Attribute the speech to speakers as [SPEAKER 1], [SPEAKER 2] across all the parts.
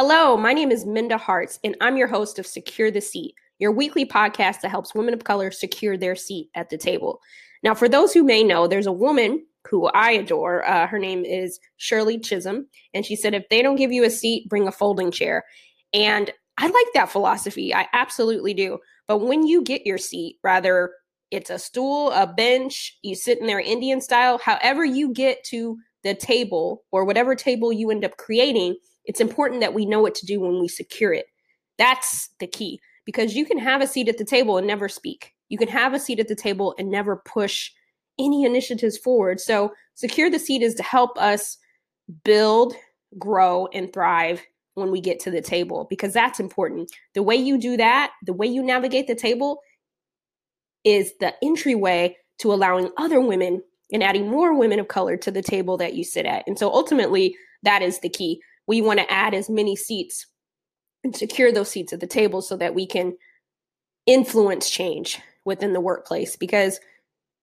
[SPEAKER 1] Hello, my name is Minda Harts, and I'm your host of Secure the Seat, your weekly podcast that helps women of color secure their seat at the table. Now, for those who may know, there's a woman who I adore. Uh, her name is Shirley Chisholm, and she said, if they don't give you a seat, bring a folding chair. And I like that philosophy. I absolutely do. But when you get your seat, rather it's a stool, a bench, you sit in there Indian style, however you get to the table or whatever table you end up creating, it's important that we know what to do when we secure it. That's the key because you can have a seat at the table and never speak. You can have a seat at the table and never push any initiatives forward. So, secure the seat is to help us build, grow, and thrive when we get to the table because that's important. The way you do that, the way you navigate the table is the entryway to allowing other women and adding more women of color to the table that you sit at. And so ultimately, that is the key. We want to add as many seats and secure those seats at the table so that we can influence change within the workplace because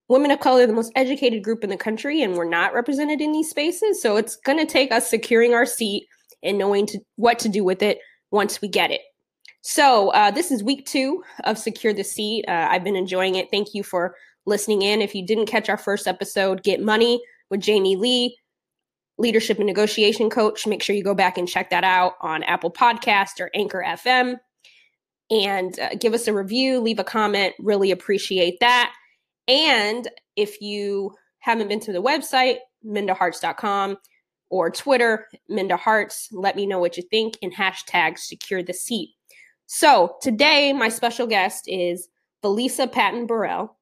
[SPEAKER 1] women of color are the most educated group in the country and we're not represented in these spaces. So it's going to take us securing our seat and knowing to, what to do with it once we get it. So uh, this is week two of Secure the Seat. Uh, I've been enjoying it. Thank you for listening in. If you didn't catch our first episode, Get Money with Jamie Lee, leadership and negotiation coach, make sure you go back and check that out on Apple Podcast or Anchor FM. And uh, give us a review, leave a comment. Really appreciate that. And if you haven't been to the website, mindaharts.com or Twitter, Minda Harts, let me know what you think and hashtag secure the seat. So today, my special guest is Veleisa Patton Burrell.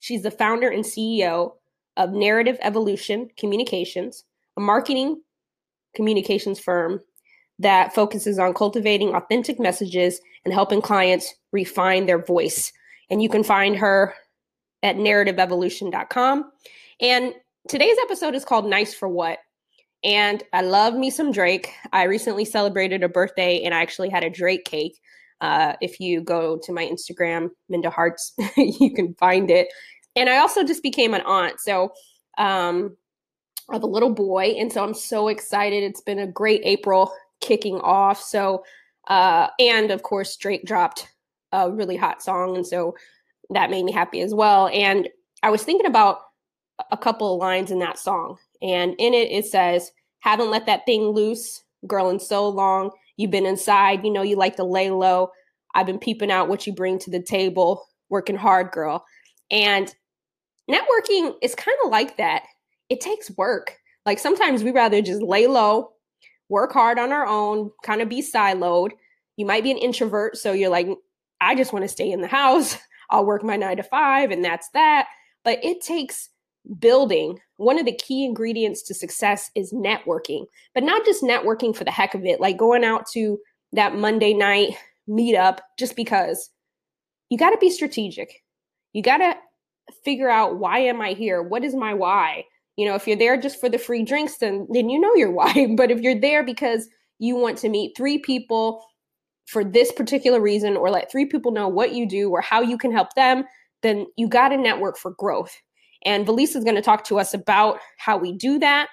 [SPEAKER 1] She's the founder and CEO of Narrative Evolution Communications, a marketing communications firm that focuses on cultivating authentic messages and helping clients refine their voice. And you can find her at narrativeevolution.com. And today's episode is called Nice for What? And I love me some Drake. I recently celebrated a birthday and I actually had a Drake cake. Uh, if you go to my Instagram, Minda Harts, you can find it. And I also just became an aunt. So um, of a little boy. And so I'm so excited. It's been a great April kicking off. So, uh, and of course, Drake dropped a really hot song. And so that made me happy as well. And I was thinking about a couple of lines in that song. And in it, it says, Haven't let that thing loose, girl, in so long. You've been inside, you know, you like to lay low. I've been peeping out what you bring to the table, working hard, girl. And networking is kind of like that. It takes work. Like sometimes we rather just lay low, work hard on our own, kind of be siloed. You might be an introvert, so you're like, I just want to stay in the house. I'll work my nine to five, and that's that. But it takes building, one of the key ingredients to success is networking, but not just networking for the heck of it, like going out to that Monday night meetup just because. You got to be strategic. You got to figure out why am I here? What is my why? You know, if you're there just for the free drinks, then then you know your why. But if you're there because you want to meet three people for this particular reason or let three people know what you do or how you can help them, then you got to network for growth. And Veleisa is going to talk to us about how we do that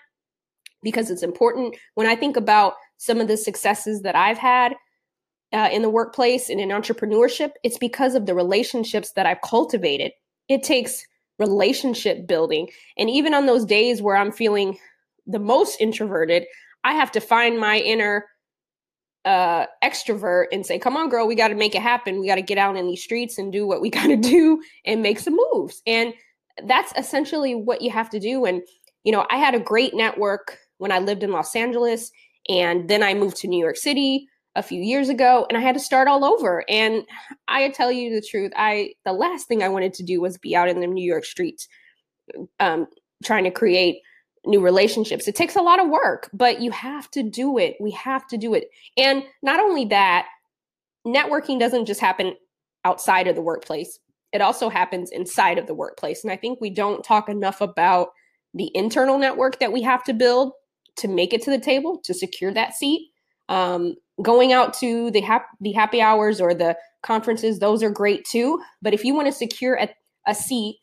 [SPEAKER 1] because it's important. When I think about some of the successes that I've had uh, in the workplace and in entrepreneurship, it's because of the relationships that I've cultivated. It takes relationship building. And even on those days where I'm feeling the most introverted, I have to find my inner uh extrovert and say come on girl we got to make it happen we got to get out in these streets and do what we got to do and make some moves and that's essentially what you have to do. And, you know, I had a great network when I lived in Los Angeles. And then I moved to New York City a few years ago and I had to start all over. And I tell you the truth, I the last thing I wanted to do was be out in the New York streets um, trying to create new relationships. It takes a lot of work, but you have to do it. We have to do it. And not only that, networking doesn't just happen outside of the workplace it also happens inside of the workplace. And I think we don't talk enough about the internal network that we have to build to make it to the table to secure that seat. Um, going out to the hap- the happy hours or the conferences, those are great too. But if you want to secure a, a seat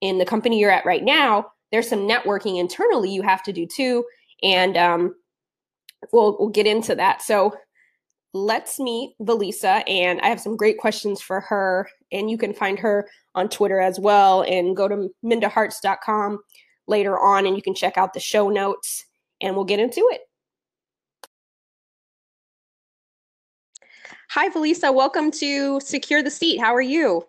[SPEAKER 1] in the company you're at right now, there's some networking internally you have to do too. And um, we'll we'll get into that. So let's meet Veleisa, And I have some great questions for her. And you can find her on Twitter as well. And go to mindaharts.com later on and you can check out the show notes and we'll get into it. Hi, Veleisa. Welcome to Secure the Seat. How are you?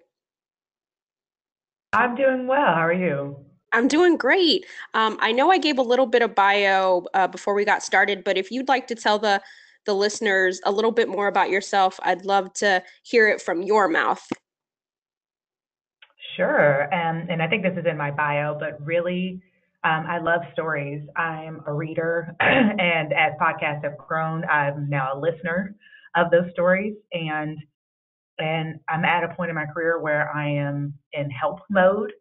[SPEAKER 2] I'm doing well. How are you?
[SPEAKER 1] I'm doing great. Um, I know I gave a little bit of bio uh, before we got started, but if you'd like to tell the the listeners a little bit more about yourself, I'd love to hear it from your mouth.
[SPEAKER 2] Sure, um, and I think this is in my bio, but really, um, I love stories. I'm a reader, and as podcasts have grown, I'm now a listener of those stories, and and I'm at a point in my career where I am in help mode.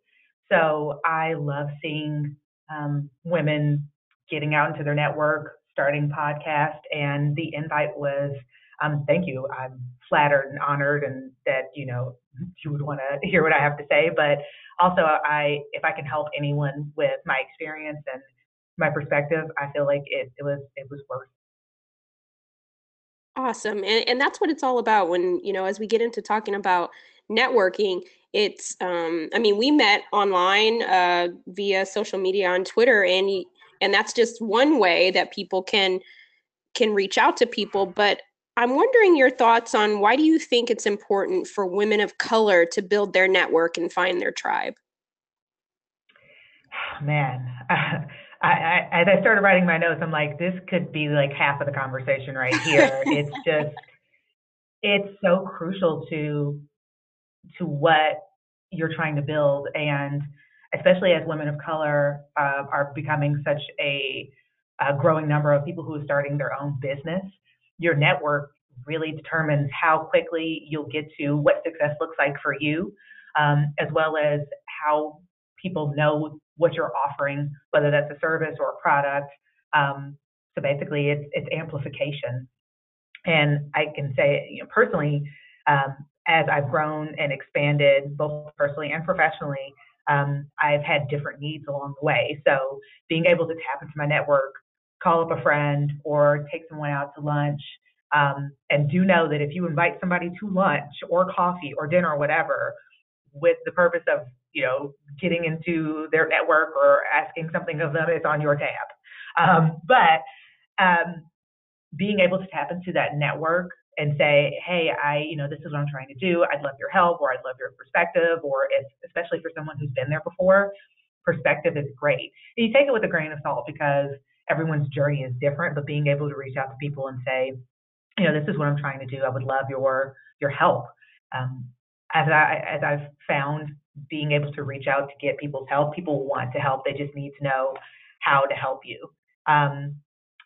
[SPEAKER 2] So I love seeing um, women getting out into their network, starting podcast, and the invite was, um, thank you. I'm flattered and honored, and that you know you would want to hear what I have to say. But also, I if I can help anyone with my experience and my perspective, I feel like it, it was it was worth
[SPEAKER 1] Awesome. And, and that's what it's all about when, you know, as we get into talking about networking, it's, um, I mean, we met online uh, via social media on Twitter and, and that's just one way that people can, can reach out to people. But I'm wondering your thoughts on why do you think it's important for women of color to build their network and find their tribe?
[SPEAKER 2] Man, I, I, as I started writing my notes, I'm like, this could be like half of the conversation right here. it's just, it's so crucial to to what you're trying to build, and especially as women of color uh, are becoming such a, a growing number of people who are starting their own business. Your network really determines how quickly you'll get to what success looks like for you, um, as well as how people know what you're offering, whether that's a service or a product. Um, so basically, it's it's amplification. And I can say, you know, personally, um, as I've grown and expanded, both personally and professionally, um, I've had different needs along the way. So being able to tap into my network, call up a friend, or take someone out to lunch, um, and do know that if you invite somebody to lunch or coffee or dinner or whatever, with the purpose of you know, getting into their network or asking something of them, it's on your tab. Um, but um, being able to tap into that network and say, hey, I, you know, this is what I'm trying to do. I'd love your help, or I'd love your perspective, or if, especially for someone who's been there before, perspective is great. And you take it with a grain of salt because everyone's journey is different. But being able to reach out to people and say, you know, this is what I'm trying to do. I would love your your help. Um, as I as I've found being able to reach out to get people's help. People want to help, they just need to know how to help you. Um,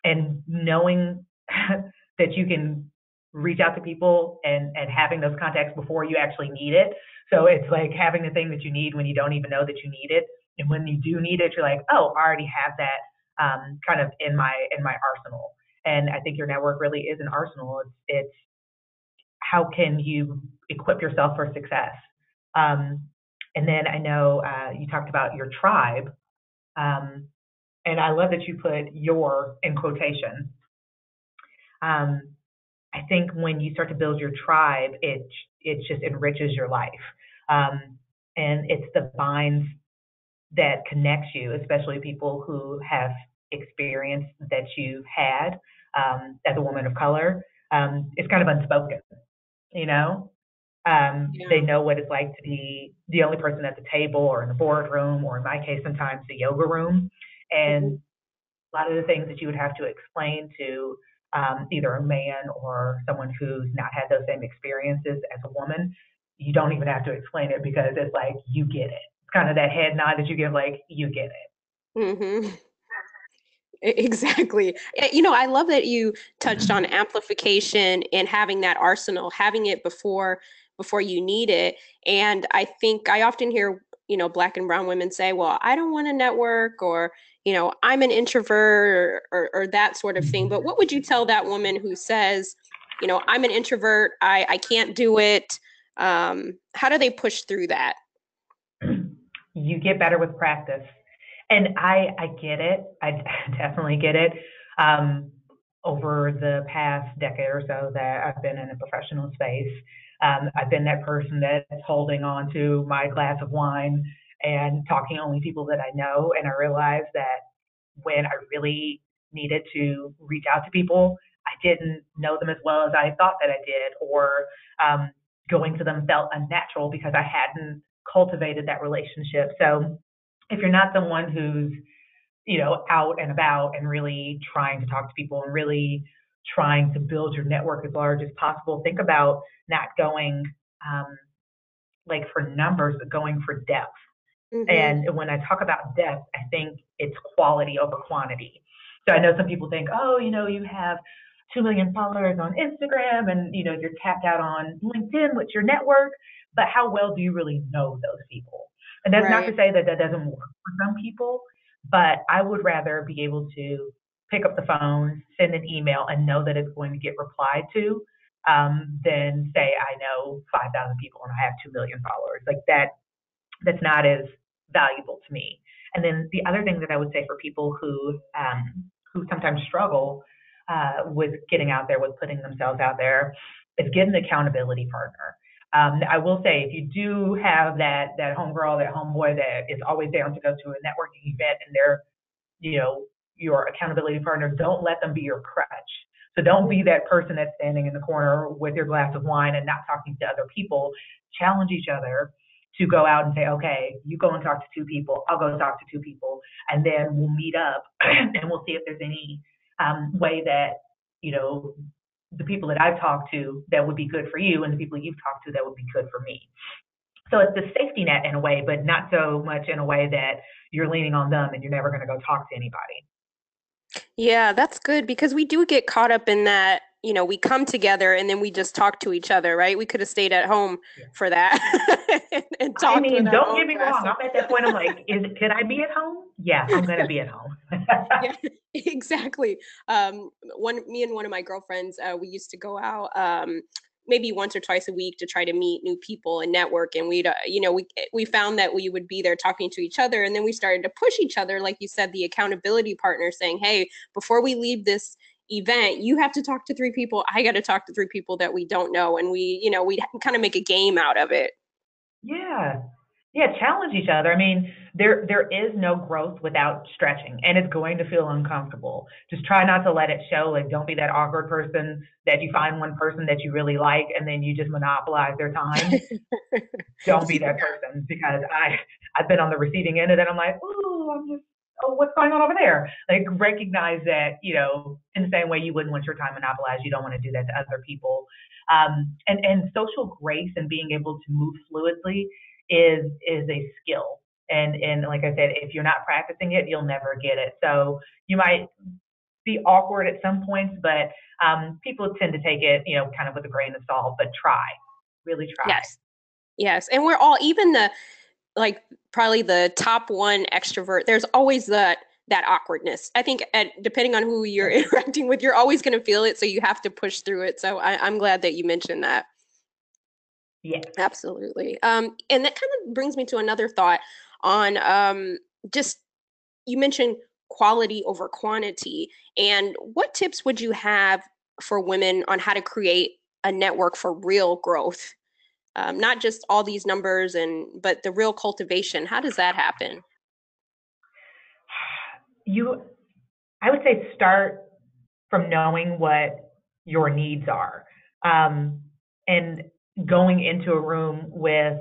[SPEAKER 2] and knowing that you can reach out to people and, and having those contacts before you actually need it. So it's like having the thing that you need when you don't even know that you need it. And when you do need it, you're like, oh, I already have that um, kind of in my in my arsenal. And I think your network really is an arsenal. It's, it's how can you equip yourself for success? Um, and then I know uh, you talked about your tribe. Um, and I love that you put your in quotation. Um, I think when you start to build your tribe, it it just enriches your life, um, and it's the binds that connects you, especially people who have experience that you've had um, as a woman of color. Um, it's kind of unspoken, you know. Um, yeah. They know what it's like to be the only person at the table or in the boardroom, or in my case, sometimes the yoga room. And mm-hmm. a lot of the things that you would have to explain to um, either a man or someone who's not had those same experiences as a woman, you don't even have to explain it because it's like you get it. It's kind of that head nod that you give, like you get it.
[SPEAKER 1] Mm-hmm. Exactly. Eh, you know, I love that you touched on amplification and having that arsenal, having it before before you need it. And I think I often hear, you know, black and brown women say, well, I don't want to network or, you know, I'm an introvert or, or, or that sort of thing. But what would you tell that woman who says, you know, I'm an introvert, I, I can't do it? Um, how do they push through that?
[SPEAKER 2] You get better with practice. And I, I get it. I definitely get it. Um, over the past decade or so that I've been in a professional space. Um, I've been that person that's holding on to my glass of wine and talking only people that I know. And I realized that when I really needed to reach out to people, I didn't know them as well as I thought that I did, or um, going to them felt unnatural because I hadn't cultivated that relationship. So if you're not someone who's you know out and about and really trying to talk to people and really trying to build your network as large as possible, think about not going um, like for numbers, but going for depth. Mm-hmm. And when I talk about depth, I think it's quality over quantity. So I know some people think, oh, you know, you have 2 million followers on Instagram and, you know, you're tapped out on LinkedIn with your network, but how well do you really know those people? And that's right. not to say that that doesn't work for some people, but I would rather be able to pick up the phone, send an email, and know that it's going to get replied to um, than say I know 5,000 people and I have 2 million followers. Like that, that's not as valuable to me. And then the other thing that I would say for people who um, who sometimes struggle uh, with getting out there, with putting themselves out there, is get an accountability partner. Um, I will say, if you do have that that homegirl, that homeboy that is always down to go to a networking event, and they're, you know, your accountability partner, don't let them be your crutch. So don't be that person that's standing in the corner with your glass of wine and not talking to other people. Challenge each other to go out and say, okay, you go and talk to two people, I'll go talk to two people, and then we'll meet up and we'll see if there's any um, way that, you know, the people that I've talked to that would be good for you and the people you've talked to that would be good for me. So it's the safety net in a way, but not so much in a way that you're leaning on them and you're never going to go talk to anybody.
[SPEAKER 1] Yeah, that's good because we do get caught up in that you know, we come together and then we just talk to each other, right? We could have stayed at home yeah. for that
[SPEAKER 2] and, and I mean, don't get me wrong. I'm at that point. I'm like, is can I be at home? Yeah, I'm gonna be at home.
[SPEAKER 1] yeah, exactly. Um, one, me and one of my girlfriends, uh, we used to go out. Um, maybe once or twice a week to try to meet new people and network and we'd uh, you know we we found that we would be there talking to each other and then we started to push each other like you said the accountability partner saying hey before we leave this event you have to talk to three people i got to talk to three people that we don't know and we you know we kind of make a game out of it.
[SPEAKER 2] Yeah yeah challenge each other i mean there there is no growth without stretching and it's going to feel uncomfortable just try not to let it show like don't be that awkward person that you find one person that you really like and then you just monopolize their time don't be that person because i i've been on the receiving end of that i'm like oh i'm just oh, what's going on over there? Like recognize that, you know, in the same way you wouldn't want your time monopolized, you don't want to do that to other people. Um, and, and social grace and being able to move fluidly is is a skill. And and like I said, if you're not practicing it, you'll never get it. So you might be awkward at some points, but um, people tend to take it, you know, kind of with a grain of salt. But try, really try.
[SPEAKER 1] Yes, yes, and we're all even the like probably the top one extrovert there's always that that awkwardness i think at, depending on who you're interacting with you're always going to feel it so you have to push through it so I, i'm glad that you mentioned that
[SPEAKER 2] yeah.
[SPEAKER 1] Absolutely. Um, and that kind of brings me to another thought on um, just you mentioned quality over quantity and what tips would you have for women on how to create a network for real growth? Um, not just all these numbers and but the real cultivation how does that happen?
[SPEAKER 2] You i would say start from knowing what your needs are um, and going into a room with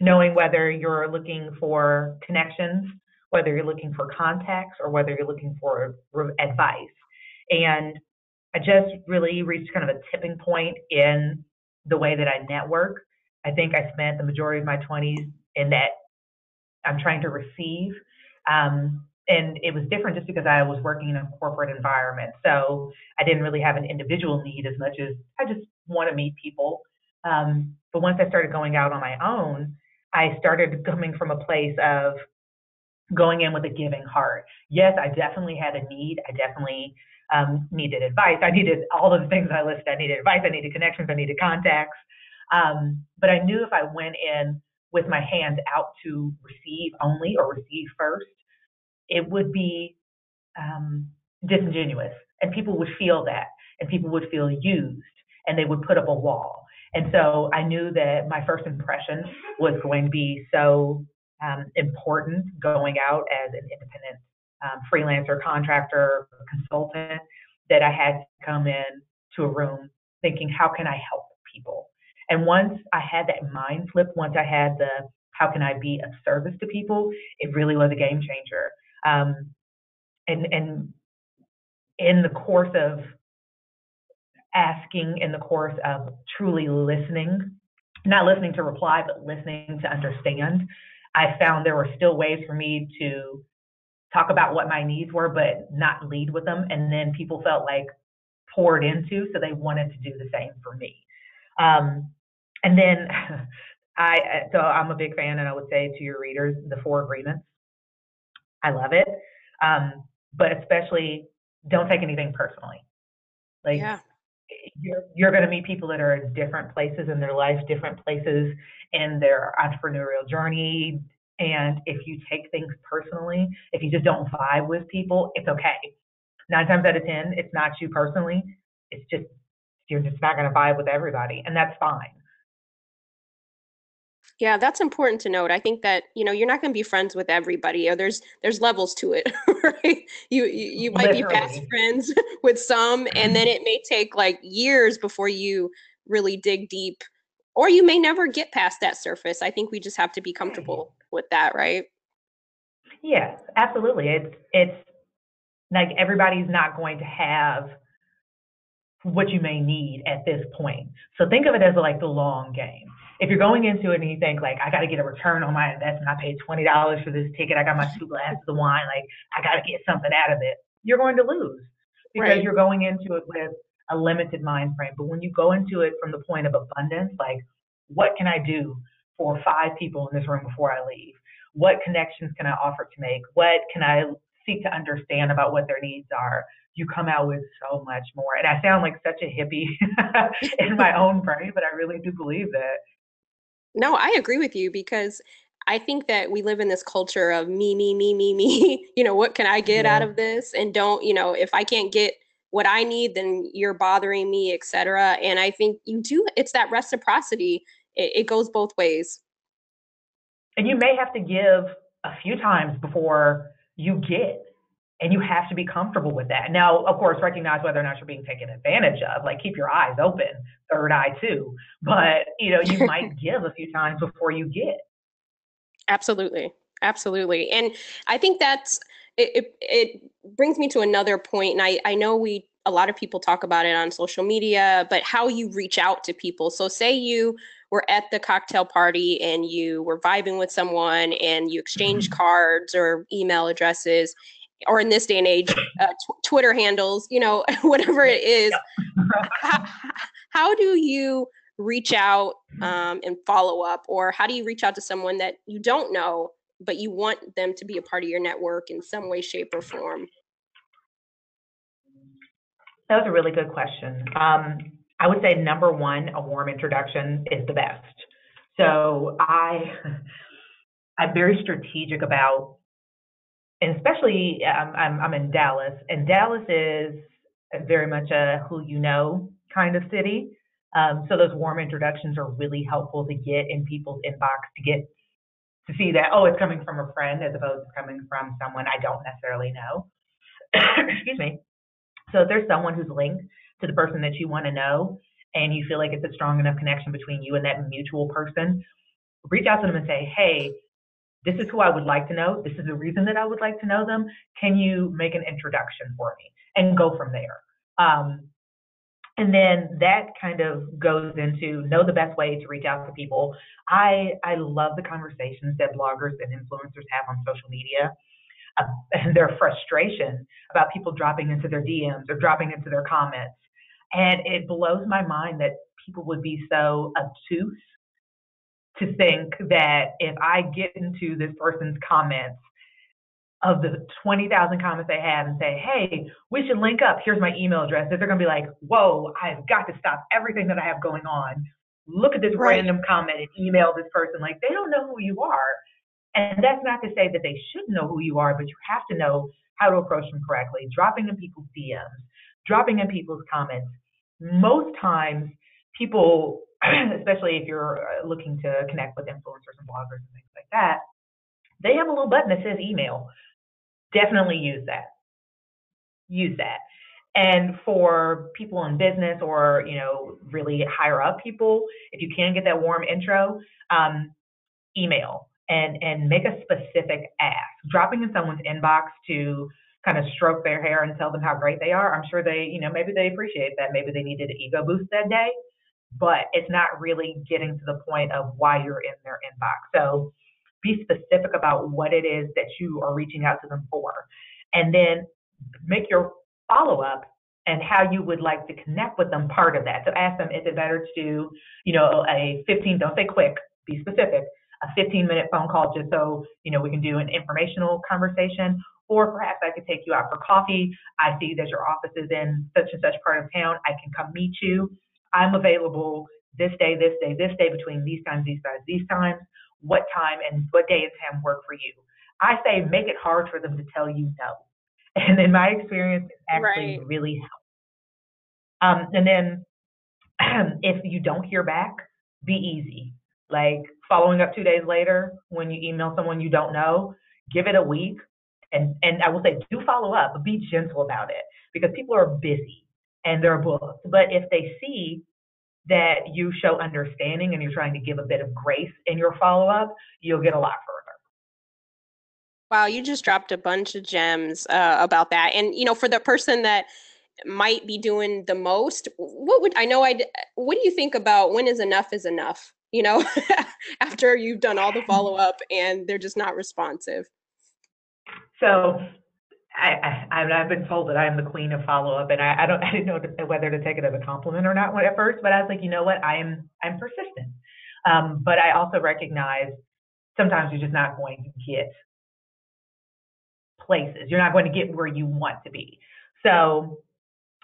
[SPEAKER 2] knowing whether you're looking for connections whether you're looking for contacts or whether you're looking for advice and i just really reached kind of a tipping point in the way that I network. I think I spent the majority of my 20s in that I'm trying to receive. Um, and it was different just because I was working in a corporate environment. So I didn't really have an individual need as much as I just want to meet people. Um, but once I started going out on my own, I started coming from a place of going in with a giving heart. Yes, I definitely had a need. I definitely um, needed advice. I needed all of the things I listed. I needed advice. I needed connections. I needed contacts. Um, but I knew if I went in with my hands out to receive only or receive first, it would be um, disingenuous And people would feel that, and people would feel used, and they would put up a wall. And so I knew that my first impression was going to be so um, important going out as an independent um, freelancer, contractor, consultant that I had to come in to a room thinking, how can I help people? And once I had that mind flip, once I had the how can I be of service to people, it really was a game changer. Um, and and in the course of asking, in the course of truly listening, not listening to reply, but listening to understand, I found there were still ways for me to talk about what my needs were, but not lead with them. And then people felt like poured into, so they wanted to do the same for me. Um, and then I, so I'm a big fan, and I would say to your readers, the four agreements. I love it, um, but especially don't take anything personally. Like yeah. You're you're going to meet people that are in different places in their life, different places in their entrepreneurial journey, and if you take things personally, if you just don't vibe with people, it's okay. Nine times out of 10, it's not you personally. It's just, you're just not going to vibe with everybody. And that's fine.
[SPEAKER 1] Yeah, that's important to note. I think that you know you're not going to be friends with everybody, or there's there's levels to it, right? You you, you might Literally. be best friends with some, and then it may take like years before you really dig deep or you may never get past that surface. I think we just have to be comfortable with that, right?
[SPEAKER 2] Yes, absolutely. It's it's like everybody's not going to have what you may need at this point. So think of it as like the long game. If you're going into it and you think like I got to get a return on my investment, I paid twenty dollars for this ticket, I got my two glasses of wine, like I got to get something out of it. You're going to lose because right. you're going into it with a limited mind frame. But when you go into it from the point of abundance, like what can I do for five people in this room before I leave? What connections can I offer to make? What can I seek to understand about what their needs are? You come out with so much more. And I sound like such a hippie in my own brain, but I really do believe that.
[SPEAKER 1] No, I agree with you because I think that we live in this culture of me, me, me, me, me. you know, what can I get yeah. out of this? And don't, you know, if I can't get what I need, then you're bothering me, etc. And I think you do, it's that reciprocity. It, it goes both ways.
[SPEAKER 2] And you may have to give a few times before you get and you have to be comfortable with that. Now, of course, recognize whether or not you're being taken advantage of. Like keep your eyes open, third eye too. But you know, you might give a few times before you get.
[SPEAKER 1] Absolutely, absolutely, and I think that's it, it, it brings me to another point, and I, I know we a lot of people talk about it on social media, but how you reach out to people. So, say you were at the cocktail party and you were vibing with someone and you exchange mm-hmm. cards or email addresses, or in this day and age, uh, Twitter handles, you know, whatever it is. how, how, do you reach out um, and follow up, or how do you reach out to someone that you don't know but you want them to be a part of your network in some way, shape, or form?
[SPEAKER 2] That was a really good question. Um, I would say number one, a warm introduction is the best. So I, I'm very strategic about, and especially um, I'm, I'm in Dallas, and Dallas is very much a who you know kind of city. Um, so those warm introductions are really helpful to get in people's inbox to get to see that, oh, it's coming from a friend as opposed to coming from someone I don't necessarily know. Excuse me. So if there's someone who's linked to the person that you want to know and you feel like it's a strong enough connection between you and that mutual person, reach out to them and say, hey, this is who I would like to know. This is the reason that I would like to know them. Can you make an introduction for me? And go from there. Um, and then that kind of goes into know the best way to reach out to people. I I love the conversations that bloggers and influencers have on social media. Uh, and their frustration about people dropping into their DMs or dropping into their comments. And it blows my mind that people would be so obtuse to think that if I get into this person's comments of the 20,000 comments they have and say, hey, we should link up. Here's my email address. That they're going to be like, whoa, I've got to stop everything that I have going on. Look at this right. random comment and email this person. Like, they don't know who you are. And that's not to say that they should know who you are, but you have to know how to approach them correctly. Dropping in people's DMs, dropping in people's comments. Most times, people, especially if you're uh, looking to connect with influencers and bloggers and things like that, they have a little button that says email. Definitely use that. Use that. And for people in business or you know really higher up people, if you can get that warm intro, um, email and and make a specific ask. Dropping in someone's inbox to kind of stroke their hair and tell them how great they are. I'm sure they, you know, maybe they appreciate that. Maybe they needed an ego boost that day, but it's not really getting to the point of why you're in their inbox. So be specific about what it is that you are reaching out to them for. And then make your follow up and how you would like to connect with them part of that. So ask them, is it better to, you know, a 15, don't say quick, be specific, a 15 minute phone call just so, you know, we can do an informational conversation, or perhaps I could take you out for coffee. I see that your office is in such and such part of town. I can come meet you. I'm available this day, this day, this day between these times, these times, these times. What time and what day and time work for you? I say make it hard for them to tell you no. And in my experience, it actually right. really helps. Um, and then if you don't hear back, be easy. Like following up two days later when you email someone you don't know, give it a week and and I will say do follow up, but be gentle about it because people are busy and they're booked. But if they see that you show understanding and you're trying to give a bit of grace in your follow up, you'll get a lot further.
[SPEAKER 1] Wow, you just dropped a bunch of gems uh, about that. And you know, for the person that might be doing the most, what would I know? I what do you think about when is enough is enough? You know, after you've done all the follow up and they're just not responsive.
[SPEAKER 2] So I, I, have been told that I'm the queen of follow up, and I, I don't I didn't know whether to take it as a compliment or not at first. But I was like, you know what, I am I'm persistent. Um, but I also recognize sometimes you're just not going to get places. You're not going to get where you want to be. So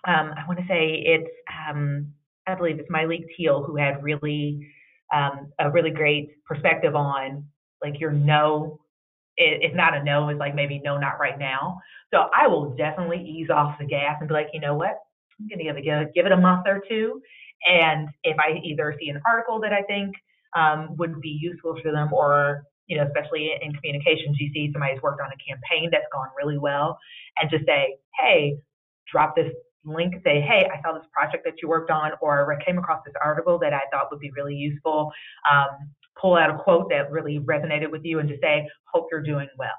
[SPEAKER 2] um, I want to say it's um, I believe it's Myleik Teele who had really um, a really great perspective on like your no it, it's not a no, it's like maybe no, not right now. So I will definitely ease off the gas and be like, you know what? I'm to give it, give it a month or two. And if I either see an article that I think um, would be useful for them, or you know, especially in communications, you see somebody's worked on a campaign that's gone really well, and just say, hey, drop this link, say, hey, I saw this project that you worked on, or I came across this article that I thought would be really useful. Um, pull out a quote that really resonated with you and just say, hope you're doing well.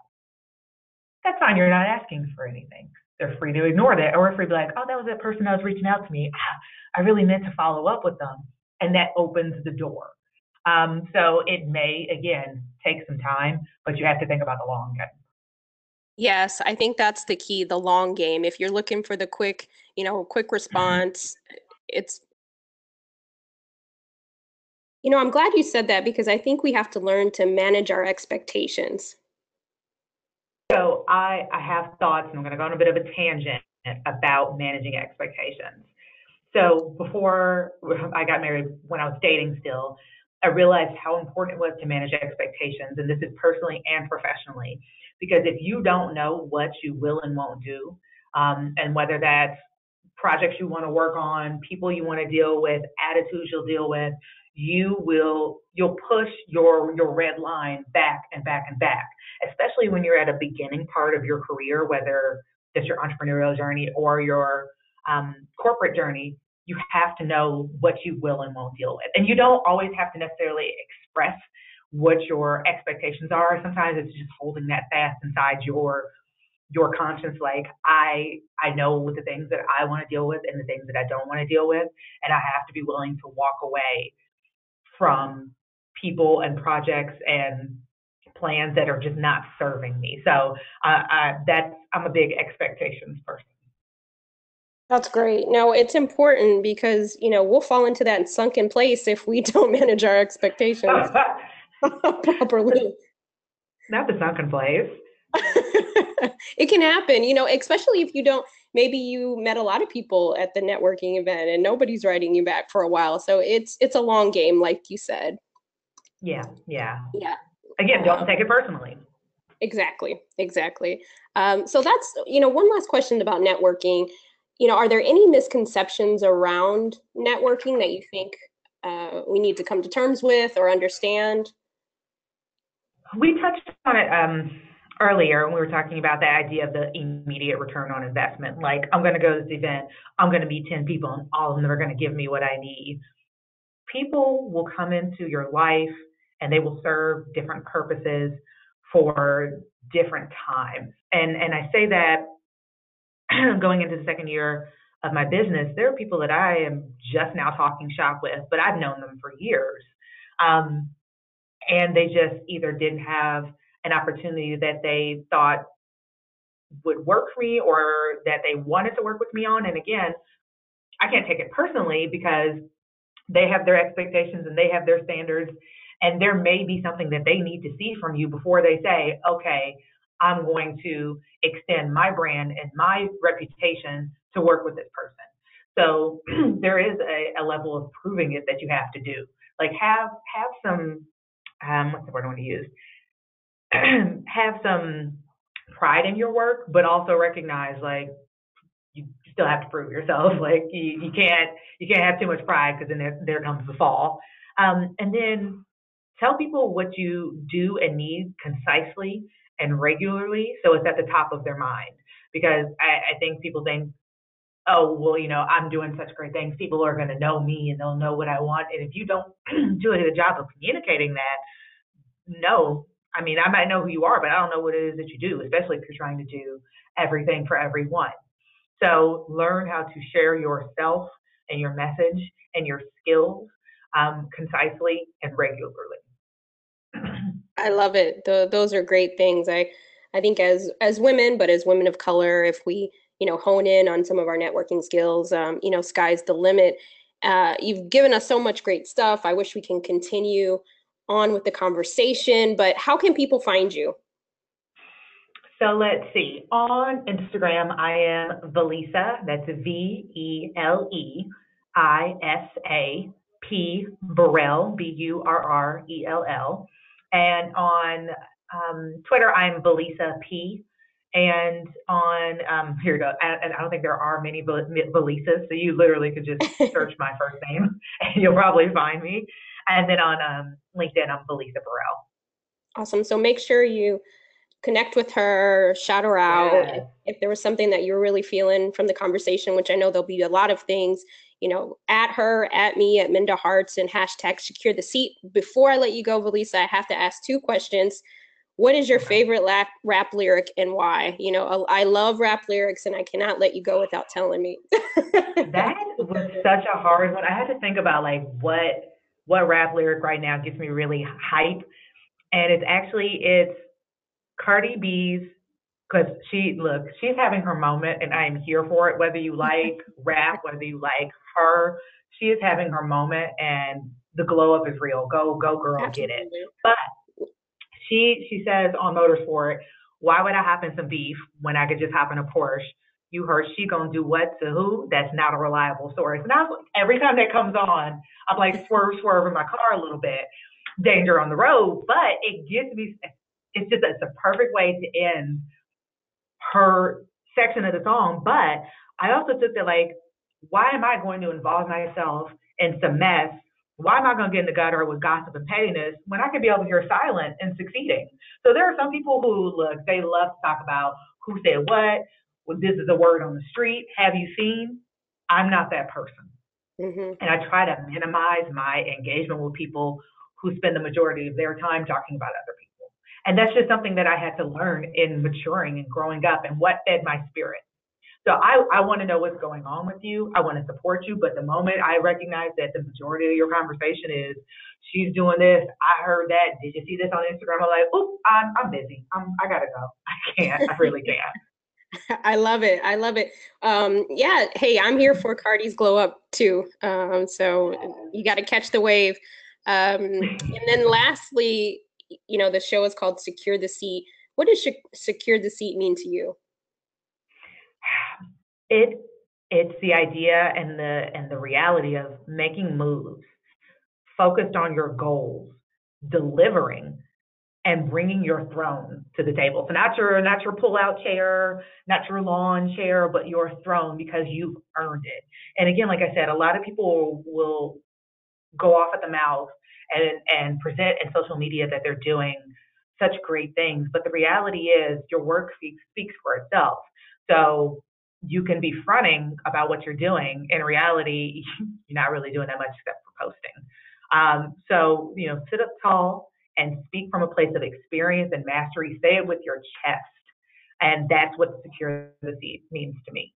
[SPEAKER 2] That's fine. You're not asking for anything. They're free to ignore that or free to be like, oh, that was that person that was reaching out to me. I really meant to follow up with them. And that opens the door. Um, so it may, again, take some time, but you have to think about the long game.
[SPEAKER 1] Yes, I think that's the key, the long game. If you're looking for the quick, you know, quick mm-hmm. response, it's you know, I'm glad you said that because I think we have to learn to manage our expectations.
[SPEAKER 2] So I, I have thoughts, and I'm going to go on a bit of a tangent about managing expectations. So before I got married, when I was dating still, I realized how important it was to manage expectations, and this is personally and professionally. Because if you don't know what you will and won't do, um, and whether that's projects you want to work on, people you want to deal with, attitudes you'll deal with, you will you'll push your your red line back and back and back especially when you're at a beginning part of your career whether it's your entrepreneurial journey or your um, corporate journey. You have to know what you will and won't deal with. And you don't always have to necessarily express what your expectations are. Sometimes it's just holding that fast inside your your conscience like i i know the things that i want to deal with and the things that i don't want to deal with and i have to be willing to walk away from people and projects and plans that are just not serving me. So uh, uh, that's I'm a big expectations person.
[SPEAKER 1] That's great. No, it's important because you know we'll fall into that sunken place if we don't manage our expectations properly.
[SPEAKER 2] Not the sunken place.
[SPEAKER 1] it can happen, you know, especially if you don't maybe you met a lot of people at the networking event and nobody's writing you back for a while. So it's it's a long game, like you said.
[SPEAKER 2] Yeah, yeah.
[SPEAKER 1] Yeah.
[SPEAKER 2] Again, don't take it personally.
[SPEAKER 1] Exactly, exactly. Um, so that's you know one last question about networking. you know, are there any misconceptions around networking that you think uh, we need to come to terms with or understand?
[SPEAKER 2] We touched on it um, earlier when we were talking about the idea of the immediate return on investment. Like, I'm going to go to this event, I'm going to meet 10 people, and all of them are going to give me what I need. People will come into your life and they will serve different purposes for different times. And and I say that going into the second year of my business, there are people that I am just now talking shop with, but I've known them for years. Um, and they just either didn't have an opportunity that they thought would work for me or that they wanted to work with me on. And again, I can't take it personally because they have their expectations and they have their standards. And there may be something that they need to see from you before they say, okay, I'm going to extend my brand and my reputation to work with this person. So there is a, a, level of proving it that you have to do. Like have have some um, what's the word I want to use? have some pride in your work, but also recognize like you still have to prove yourself. Like you, you can't you can't have too much pride because then there, there comes the fall. Um, and then tell people what you do and need concisely and regularly so it's at the top of their mind. Because I, I think people think, oh, well, you know, I'm doing such great things. People are going to know me and they'll know what I want. And if you don't do a good job of communicating that, no. I mean, I might know who you are, but I don't know what it is that you do, especially if you're trying to do everything for everyone. So learn how to share yourself and your message and your skills um, concisely and regularly.
[SPEAKER 1] I love it. Those are great things. I I think as as women, but as women of color, if we you know hone in on some of our networking skills, um, you know, sky's the limit. Uh, you've given us so much great stuff. I wish we can continue on with the conversation, but how can people find you?
[SPEAKER 2] So let's see. On Instagram, I am Veleisa. That's V E L E I S A P Burrell, B U R R E L L. And on um, Twitter, I'm Veleisa P. And on um, here we go. And I don't think there are many Veleisas, so you literally could just search my first name and you'll probably find me. And then on um, LinkedIn, I'm Veleisa Burrell.
[SPEAKER 1] Awesome. So make sure you connect with her, shout her out. Yeah. If, if, there was something that you're really feeling from the conversation, which I know there'll be a lot of things, you know, at her, at me, at Minda Harts, and hashtag secure the seat. Before I let you go, Veleisa, I have to ask two questions. What is your favorite rap, rap lyric and why? You know, I love rap lyrics and I cannot let you go without telling me.
[SPEAKER 2] that was such a hard one. I had to think about like what what rap lyric right now gets me really hype. And it's actually it's Cardi B's because she look she's having her moment and I am here for it. Whether you like rap, whether you like her, she is having her moment and the glow up is real. Go go girl, Absolutely. get it. But she she says on Motorsport, why would I hop in some beef when I could just hop in a Porsche? You heard she gonna do what to who? That's not a reliable source. And I was like, every time that comes on, I'm like swerve, swerve in my car a little bit. Danger on the road, but it gives me it's just it's a perfect way to end her section of the song. But I also took that like, why am I going to involve myself in some mess? Why am I going to get in the gutter with gossip and pettiness when I could be over here silent and succeeding? So there are some people who look, they love to talk about who said what. Well, this is a word on the street. Have you seen? I'm not that person. Mm-hmm. And I try to minimize my engagement with people who spend the majority of their time talking about other people. And that's just something that I had to learn in maturing and growing up and what fed my spirit. So I, I want to know what's going on with you. I want to support you. But the moment I recognize that the majority of your conversation is, she's doing this, I heard that, did you see this on Instagram? I'm like, oh, I'm, I'm busy. I'm, I got to go. I can't. I really can't.
[SPEAKER 1] I love it. I love it. Um, yeah. Hey, I'm here for Cardi's glow up too. Um, so you got to catch the wave. Um, and then lastly, you know the show is called secure the seat what does secure the seat mean to you
[SPEAKER 2] it it's the idea and the and the reality of making moves focused on your goals delivering and bringing your throne to the table. So not your not your pull-out chair, not your lawn chair, but your throne because you've earned it. And again, like I said, a lot of people will go off at the mouth and and present in social media that they're doing such great things, but the reality is your work speaks, speaks for itself. So you can be fronting about what you're doing. In reality, you're not really doing that much except for posting. Um, so, you know, sit up tall and speak from a place of experience and mastery. Say it with your chest. And that's what secure the seat means to me.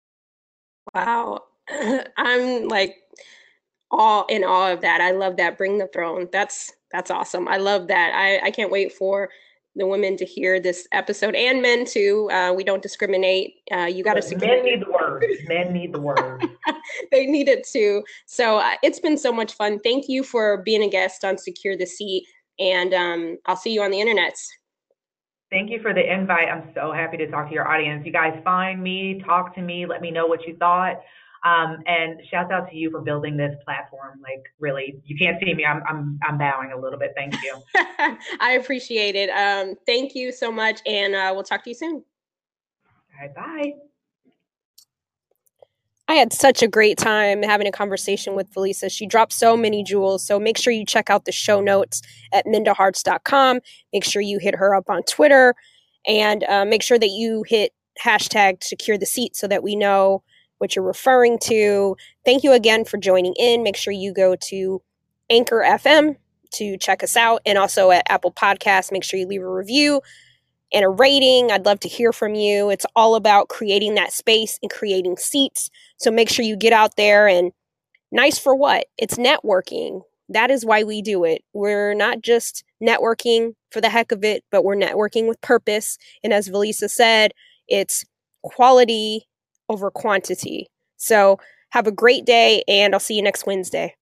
[SPEAKER 1] Wow. I'm like all in awe of that. I love that. Bring the throne. That's that's awesome. I love that. I, I can't wait for the women to hear this episode and men too. Uh, we don't discriminate. Uh, you got to
[SPEAKER 2] Men need the word. men need the word.
[SPEAKER 1] they need it too. So uh, it's been so much fun. Thank you for being a guest on Secure the Seat, and um, I'll see you on the internets.
[SPEAKER 2] Thank you for the invite. I'm so happy to talk to your audience. You guys find me, talk to me, let me know what you thought. Um, and shouts out to you for building this platform. Like really, you can't see me. I'm I'm I'm bowing a little bit. Thank you.
[SPEAKER 1] I appreciate it. Um, thank you so much, and uh, we'll talk to you soon.
[SPEAKER 2] All right, bye.
[SPEAKER 1] I had such a great time having a conversation with Veleisa. She dropped so many jewels. So make sure you check out the show notes at mindaharts.com. Make sure you hit her up on Twitter and uh, make sure that you hit hashtag secure the seat so that we know what you're referring to. Thank you again for joining in. Make sure you go to Anchor FM to check us out and also at Apple Podcasts. Make sure you leave a review and a rating. I'd love to hear from you. It's all about creating that space and creating seats. So make sure you get out there and nice for what? It's networking. That is why we do it. We're not just networking for the heck of it, but we're networking with purpose. And as Veleisa said, it's quality over quantity. So have a great day, and I'll see you next Wednesday.